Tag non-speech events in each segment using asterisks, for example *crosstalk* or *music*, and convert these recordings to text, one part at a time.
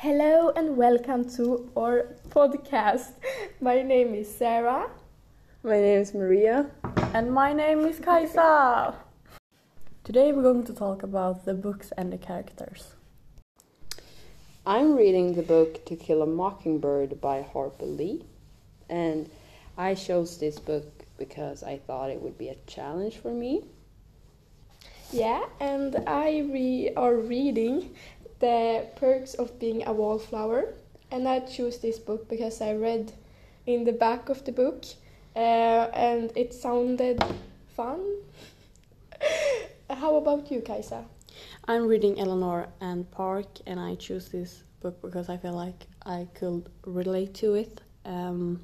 Hello and welcome to our podcast. My name is Sarah. My name is Maria. And my name is Kaisa. Today we're going to talk about the books and the characters. I'm reading the book To Kill a Mockingbird by Harper Lee. And I chose this book because I thought it would be a challenge for me. Yeah, and I re- are reading The Perks of Being a Wallflower. And I chose this book because I read in the back of the book uh, and it sounded fun. *laughs* How about you, Kaisa? I'm reading Eleanor and Park, and I choose this book because I feel like I could relate to it. Um,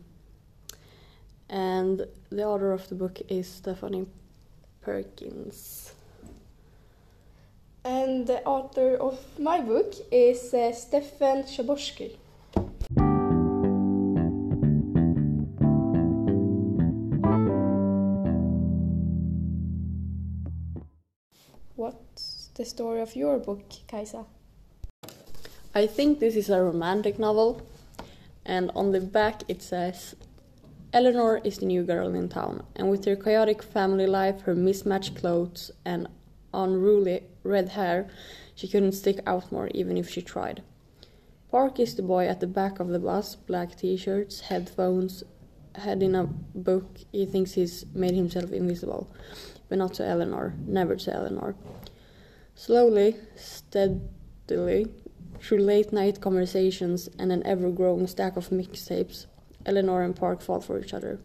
and the author of the book is Stephanie Perkins. And the author of my book is uh, Stefan Chaborsky. What's the story of your book, Kaisa? I think this is a romantic novel, and on the back it says Eleanor is the new girl in town, and with her chaotic family life, her mismatched clothes, and unruly red hair, she couldn't stick out more even if she tried. Park is the boy at the back of the bus, black t shirts, headphones, head in a book. He thinks he's made himself invisible, but not to Eleanor, never to Eleanor. Slowly, steadily, through late night conversations and an ever growing stack of mixtapes, Eleanor and Park fall for each other.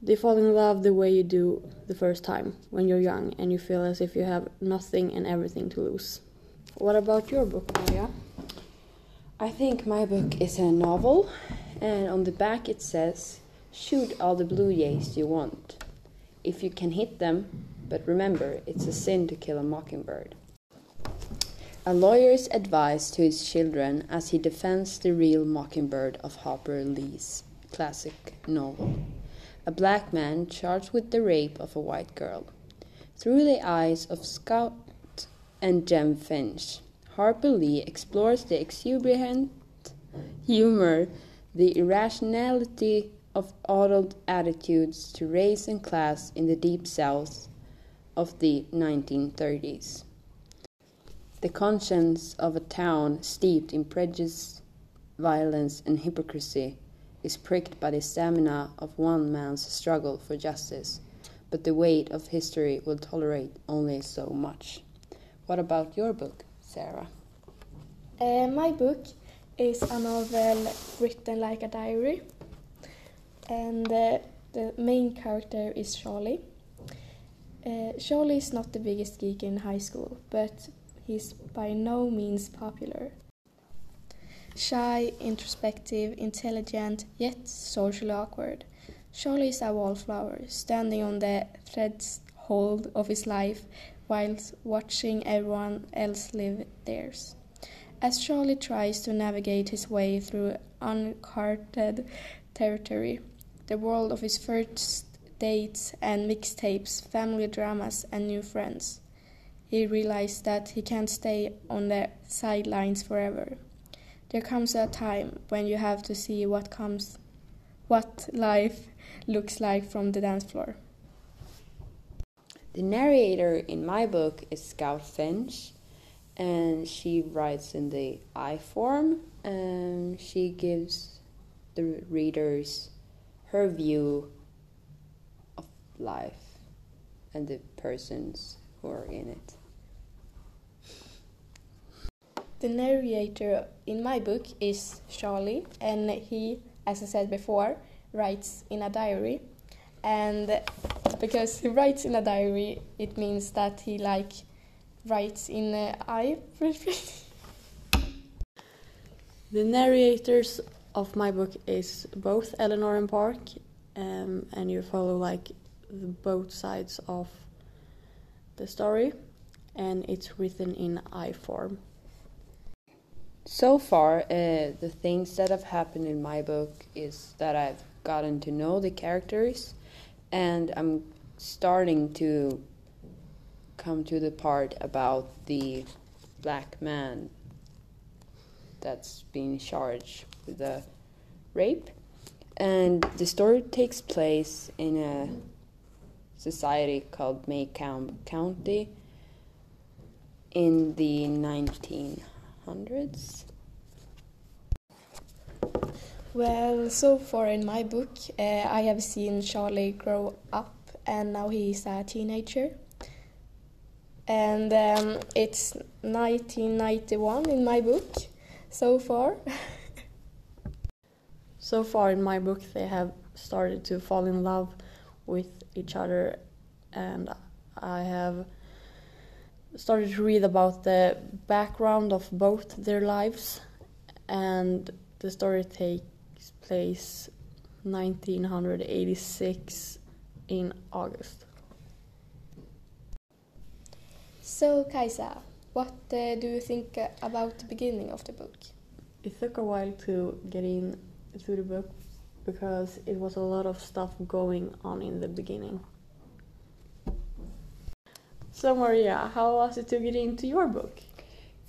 They fall in love the way you do the first time, when you're young and you feel as if you have nothing and everything to lose. What about your book, Maria? I think my book is a novel, and on the back it says, Shoot all the blue jays you want, if you can hit them, but remember, it's a sin to kill a mockingbird. A lawyer's advice to his children as he defends the real mockingbird of Harper Lee's classic novel. A black man charged with the rape of a white girl. Through the eyes of Scout and Jem Finch, Harper Lee explores the exuberant humor, the irrationality of adult attitudes to race and class in the deep south of the 1930s. The conscience of a town steeped in prejudice, violence, and hypocrisy is pricked by the stamina of one man's struggle for justice, but the weight of history will tolerate only so much. What about your book, Sarah? Uh, my book is a novel written like a diary, and uh, the main character is Charlie. Uh, Charlie is not the biggest geek in high school, but he's by no means popular. Shy, introspective, intelligent, yet socially awkward. Charlie is a wallflower, standing on the threshold of his life whilst watching everyone else live theirs. As Charlie tries to navigate his way through uncharted territory, the world of his first dates and mixtapes, family dramas, and new friends, he realizes that he can't stay on the sidelines forever. There comes a time when you have to see what comes what life looks like from the dance floor. The narrator in my book is Scout Finch, and she writes in the I form, and she gives the readers her view of life and the persons who are in it. The narrator in my book is Charlie, and he, as I said before, writes in a diary. And because he writes in a diary, it means that he like writes in uh, *laughs* I. The narrators of my book is both Eleanor and Park, um, and you follow like both sides of the story, and it's written in I form. So far, uh, the things that have happened in my book is that I've gotten to know the characters, and I'm starting to come to the part about the black man that's being charged with the rape. And the story takes place in a society called Maycomb County in the 1900s. Well, so far in my book, uh, I have seen Charlie grow up and now he's a teenager. And um, it's 1991 in my book so far. *laughs* So far in my book, they have started to fall in love with each other, and I have started to read about the background of both their lives, and the story takes place 1986 in August. So, Kaisa, what uh, do you think about the beginning of the book? It took a while to get in to the book because it was a lot of stuff going on in the beginning. So, Maria, how was it to get into your book?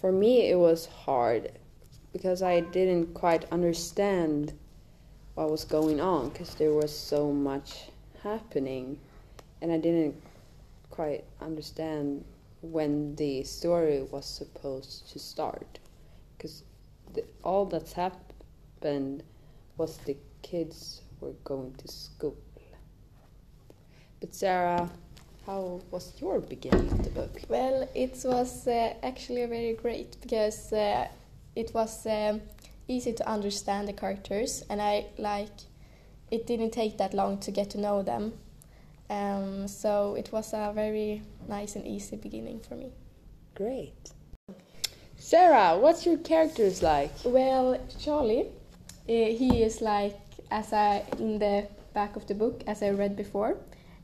For me, it was hard because I didn't quite understand what was going on because there was so much happening, and I didn't quite understand when the story was supposed to start because all that's happened was the kids were going to school. But Sarah, how was your beginning of the book? Well, it was uh, actually very great because uh, it was um, easy to understand the characters, and I like it didn't take that long to get to know them. Um, so it was a very nice and easy beginning for me. Great. Sarah, what's your characters like? Well, Charlie, uh, he is like as I in the back of the book, as I read before,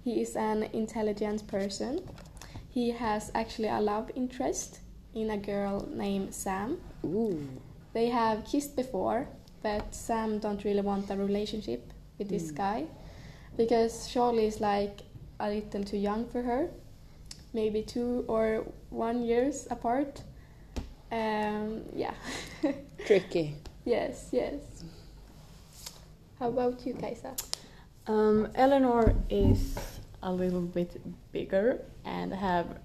he is an intelligent person. He has actually a love interest in a girl named Sam. Ooh. They have kissed before, but Sam don't really want a relationship with this Mm. guy because Charlie is like a little too young for her, maybe two or one years apart. Um, yeah. *laughs* Tricky. yes, yes. How about you, Kaisa? Um, Eleanor is a little bit bigger and have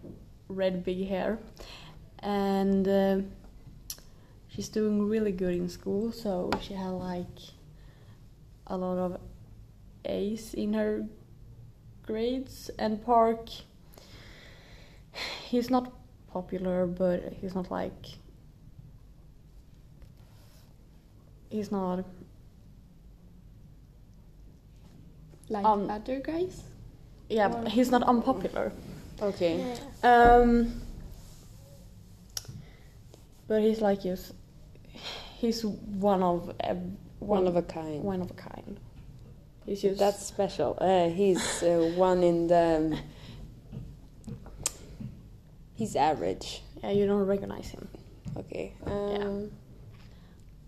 red big hair, and uh, she's doing really good in school. So she had like a lot of A's in her grades. And Park, he's not popular, but he's not like he's not Like Um, other guys? yeah Or- he's not unpopular. Okay. Yeah. Um, but he's like he's he's one of a, One of a kind. one of a kind. He's just That's special. Uh, he's uh, one in the. He's average. yeah you don't recognize him. Okay. Um,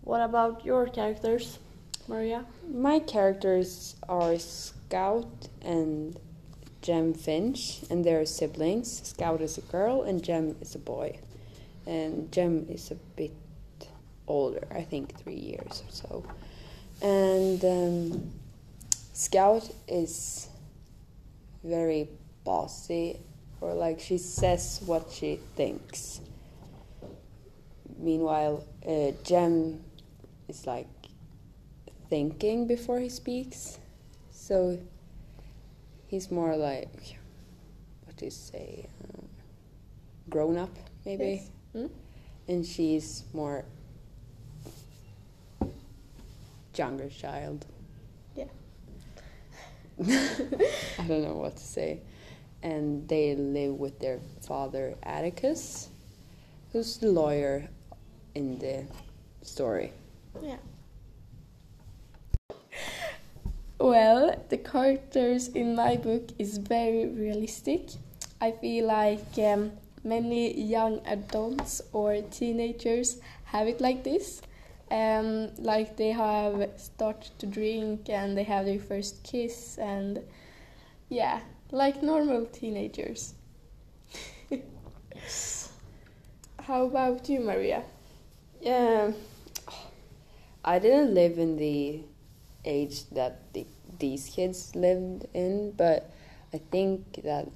What about your characters, Maria? My characters are Scout and Jem Finch, and they're siblings. Scout is a girl, and Jem is a boy. And Jem is a bit older, I think three years or so. And um, Scout is very bossy, or like she says what she thinks. Meanwhile, uh, Jem is like thinking before he speaks. So he's more like, what do you say, um, grown up maybe? Yes. Mm? And she's more younger child. Yeah. *laughs* I don't know what to say. And they live with their father Atticus, who's the lawyer in the story. Yeah. Well, the characters in my book is very realistic. I feel like um, many young adults or teenagers have it like this. Um, like they have started to drink and they have their first kiss and yeah, like normal teenagers. *laughs* How about you, Maria? Yeah, I didn't live in the age that the, these kids lived in, but I think that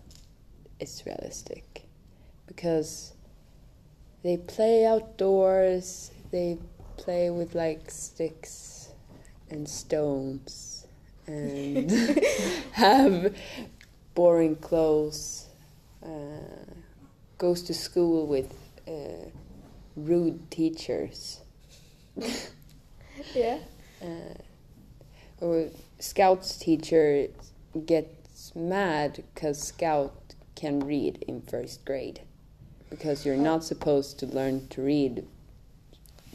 it's realistic because they play outdoors, they play with like sticks and stones and *laughs* *laughs* have boring clothes, uh, goes to school with uh, rude teachers. *laughs* Yeah. Uh, or Scout's teacher gets mad because Scout can read in first grade because you're not supposed to learn to read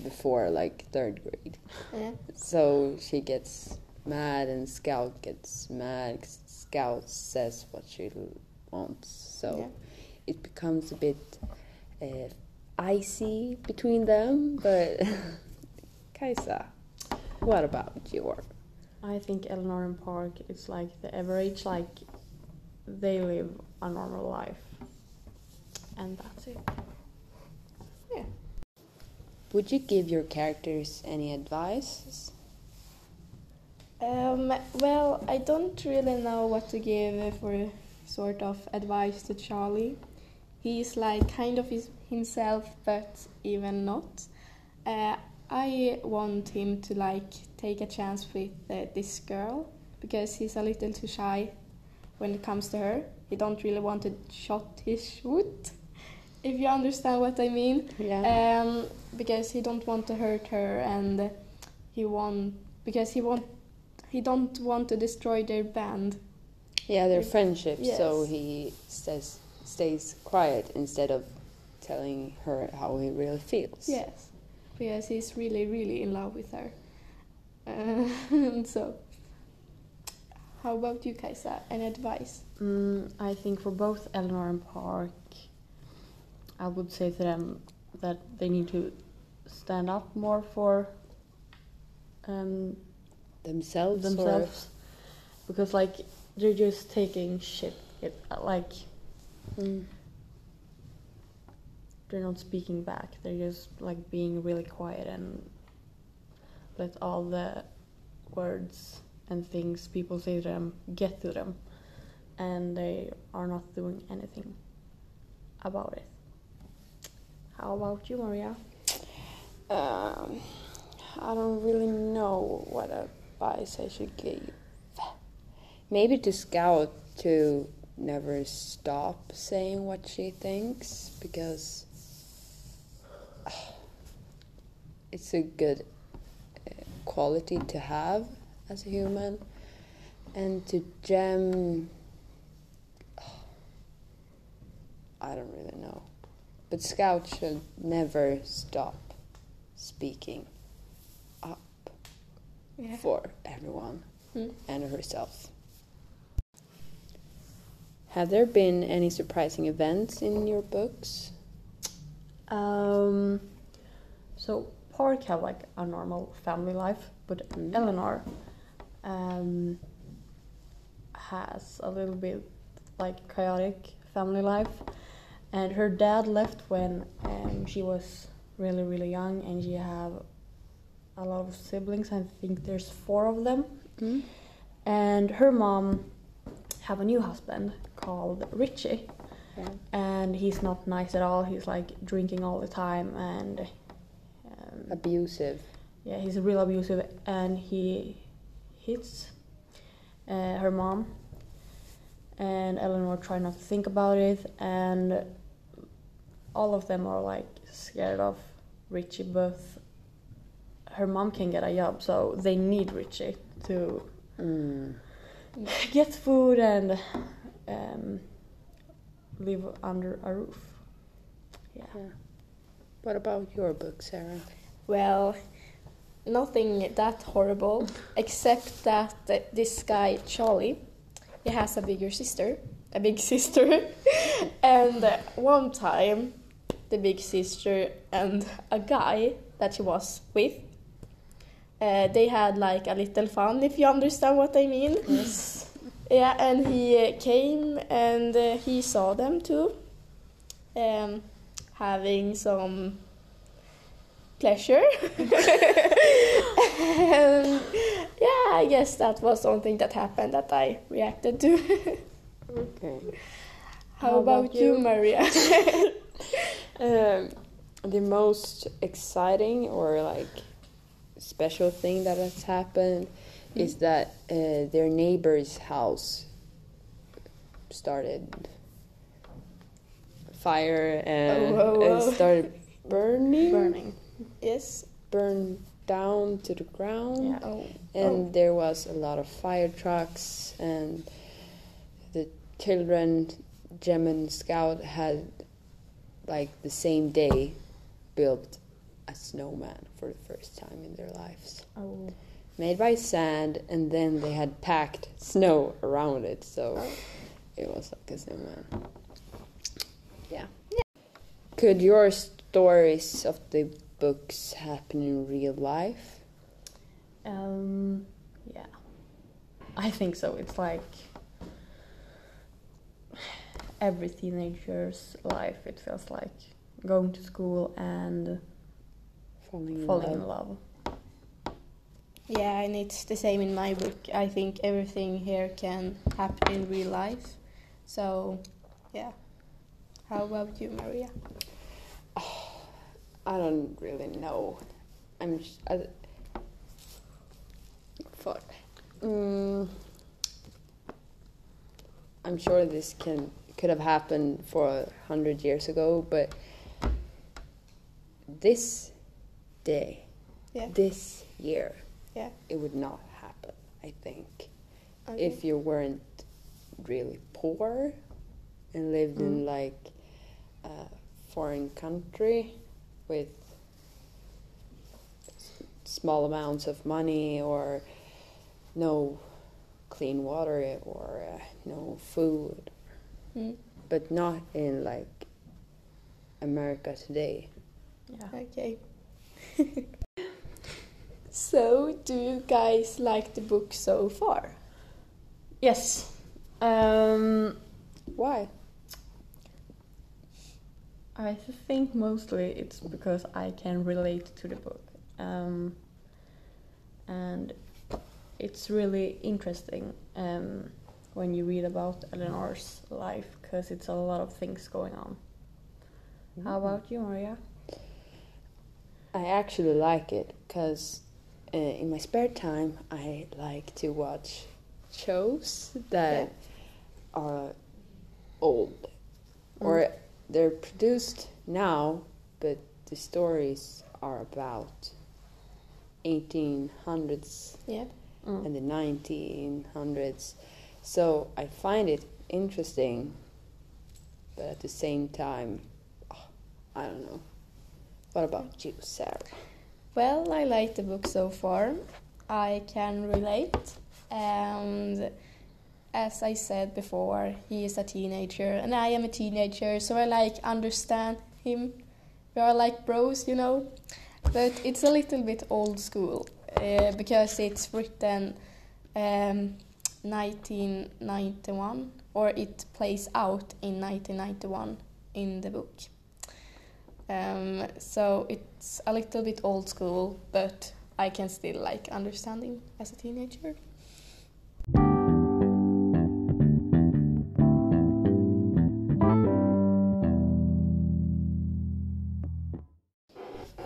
before like third grade. Yeah. So she gets mad and Scout gets mad. 'cause Scout says what she wants. So Yeah. it becomes a bit uh, icy between them. But *laughs* Kaisa, what about your? I think Eleanor and Park is like the average, like they live a normal life. And that's it. Yeah. Would you give your characters any advice? Um, well, I don't really know what to give for sort of advice to Charlie. He's like kind of his, himself, but even not. Uh, I want him to like take a chance with uh, this girl because he's a little too shy when it comes to her. He don't really want to shot his shoot, *laughs* if you understand what I mean. Yeah. Um, because he don't want to hurt her, and he want because he want he don't want to destroy their band. yeah, their friendship. So he says stays quiet instead of telling her how he really feels. Yes, because he's really really in love with her. Uh, *laughs* and so, how about you, Kaisa? Any advice? Mm, I think for both Eleanor and Park, I would say to them that they need to stand up more for um, Themselves. or- because like they're just taking shit it, like Mm. They're not speaking back. They're just like being really quiet and let all the words and things people say to them get to them. And they are not doing anything about it. How about you maria? Um, I don't really know what advice I should give. Maybe to Scout to never stop saying what she thinks because it's a good uh, quality to have as a human. And to Jem, *sighs* I don't really know. But Scout should never stop speaking up Yeah. for everyone Mm. and herself. Have there been any surprising events in your books? Um, so Park have like a normal family life, but Mm. Eleanor um, has a little bit like chaotic family life, and her dad left when um, she was really really young, and she have a lot of siblings. I think there's four of them, Mm. and her mom have a new husband called Richie Yeah. and he's not nice at all. He's like drinking all the time, and um, Abusive. yeah, he's real abusive, and he hits uh, her mom. And Eleanor try not to think about it, and all of them are like scared of Richie, but her mom can get a job, so they need Richie to Mm. get food and um, live under a roof. Yeah. Yeah. What about your book, Sarah? Well, nothing that horrible, except that uh, this guy Charlie, he has a bigger sister, a big *laughs* sister, and uh, one time, the big sister and a guy that she was with, uh, they had like a little fun, if you understand what I mean. Yes. Yeah, and he uh, came and uh, he saw them too, um, having some pleasure. and *laughs* yeah, I guess that was something that happened that I reacted to. Okay. How, How about, about you, you? Maria? *laughs* Um, the most exciting or like special thing that has happened is that uh, their neighbor's house started fire and, Oh, whoa, and whoa. started burning, Burning. Yes. burned down to the ground. Yeah. Oh. and oh. there was a lot of fire trucks and the children Jem and Scout had like the same day built a snowman for the first time in their lives Oh. made by sand and then they had packed snow around it so oh. it was like a snowman Yeah. yeah could your stories of the books happen in real life Um, yeah, I think so. It's like every teenager's life. It feels like going to school and falling in falling love. in love. Yeah, and it's the same in my book. I think everything here can happen in real life. So, yeah. How about you, Maria? I don't really know. I'm. sh- I, fuck. Mm, I'm sure this can could have happened for a hundred years ago, but this day, Yeah. this year, Yeah. it would not happen. I think Okay. if you weren't really poor and lived in like a foreign country with small amounts of money or no clean water or uh, no food Mm, but not in like America today Yeah. okay. *laughs* so, do you guys like the book so far? Yes. Um, why I think mostly it's because I can relate to the book. Um, and it's really interesting um, when you read about Eleanor's life because it's a lot of things going on. How about you, Maria? I actually like it because uh, in my spare time I like to watch shows that are old or they're produced now, but the stories are about 1800s Yeah. Mm. and the 1900s. So I find it interesting, but at the same time, oh, I don't know. What about you, Sarah? Well, I like the book so far. I can relate. And as I said before, he is a teenager and I am a teenager, so I like understand him. We are like bros, you know. But it's a little bit old school uh, because it's written um, 1991 or it plays out in 1991 in the book. Um, so it's a little bit old school, but I can still like understanding as a teenager.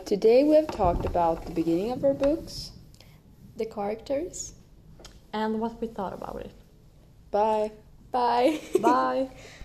Today we have talked about the beginning of our books. The characters. And what we thought about it. Bye. Bye. Bye. *laughs*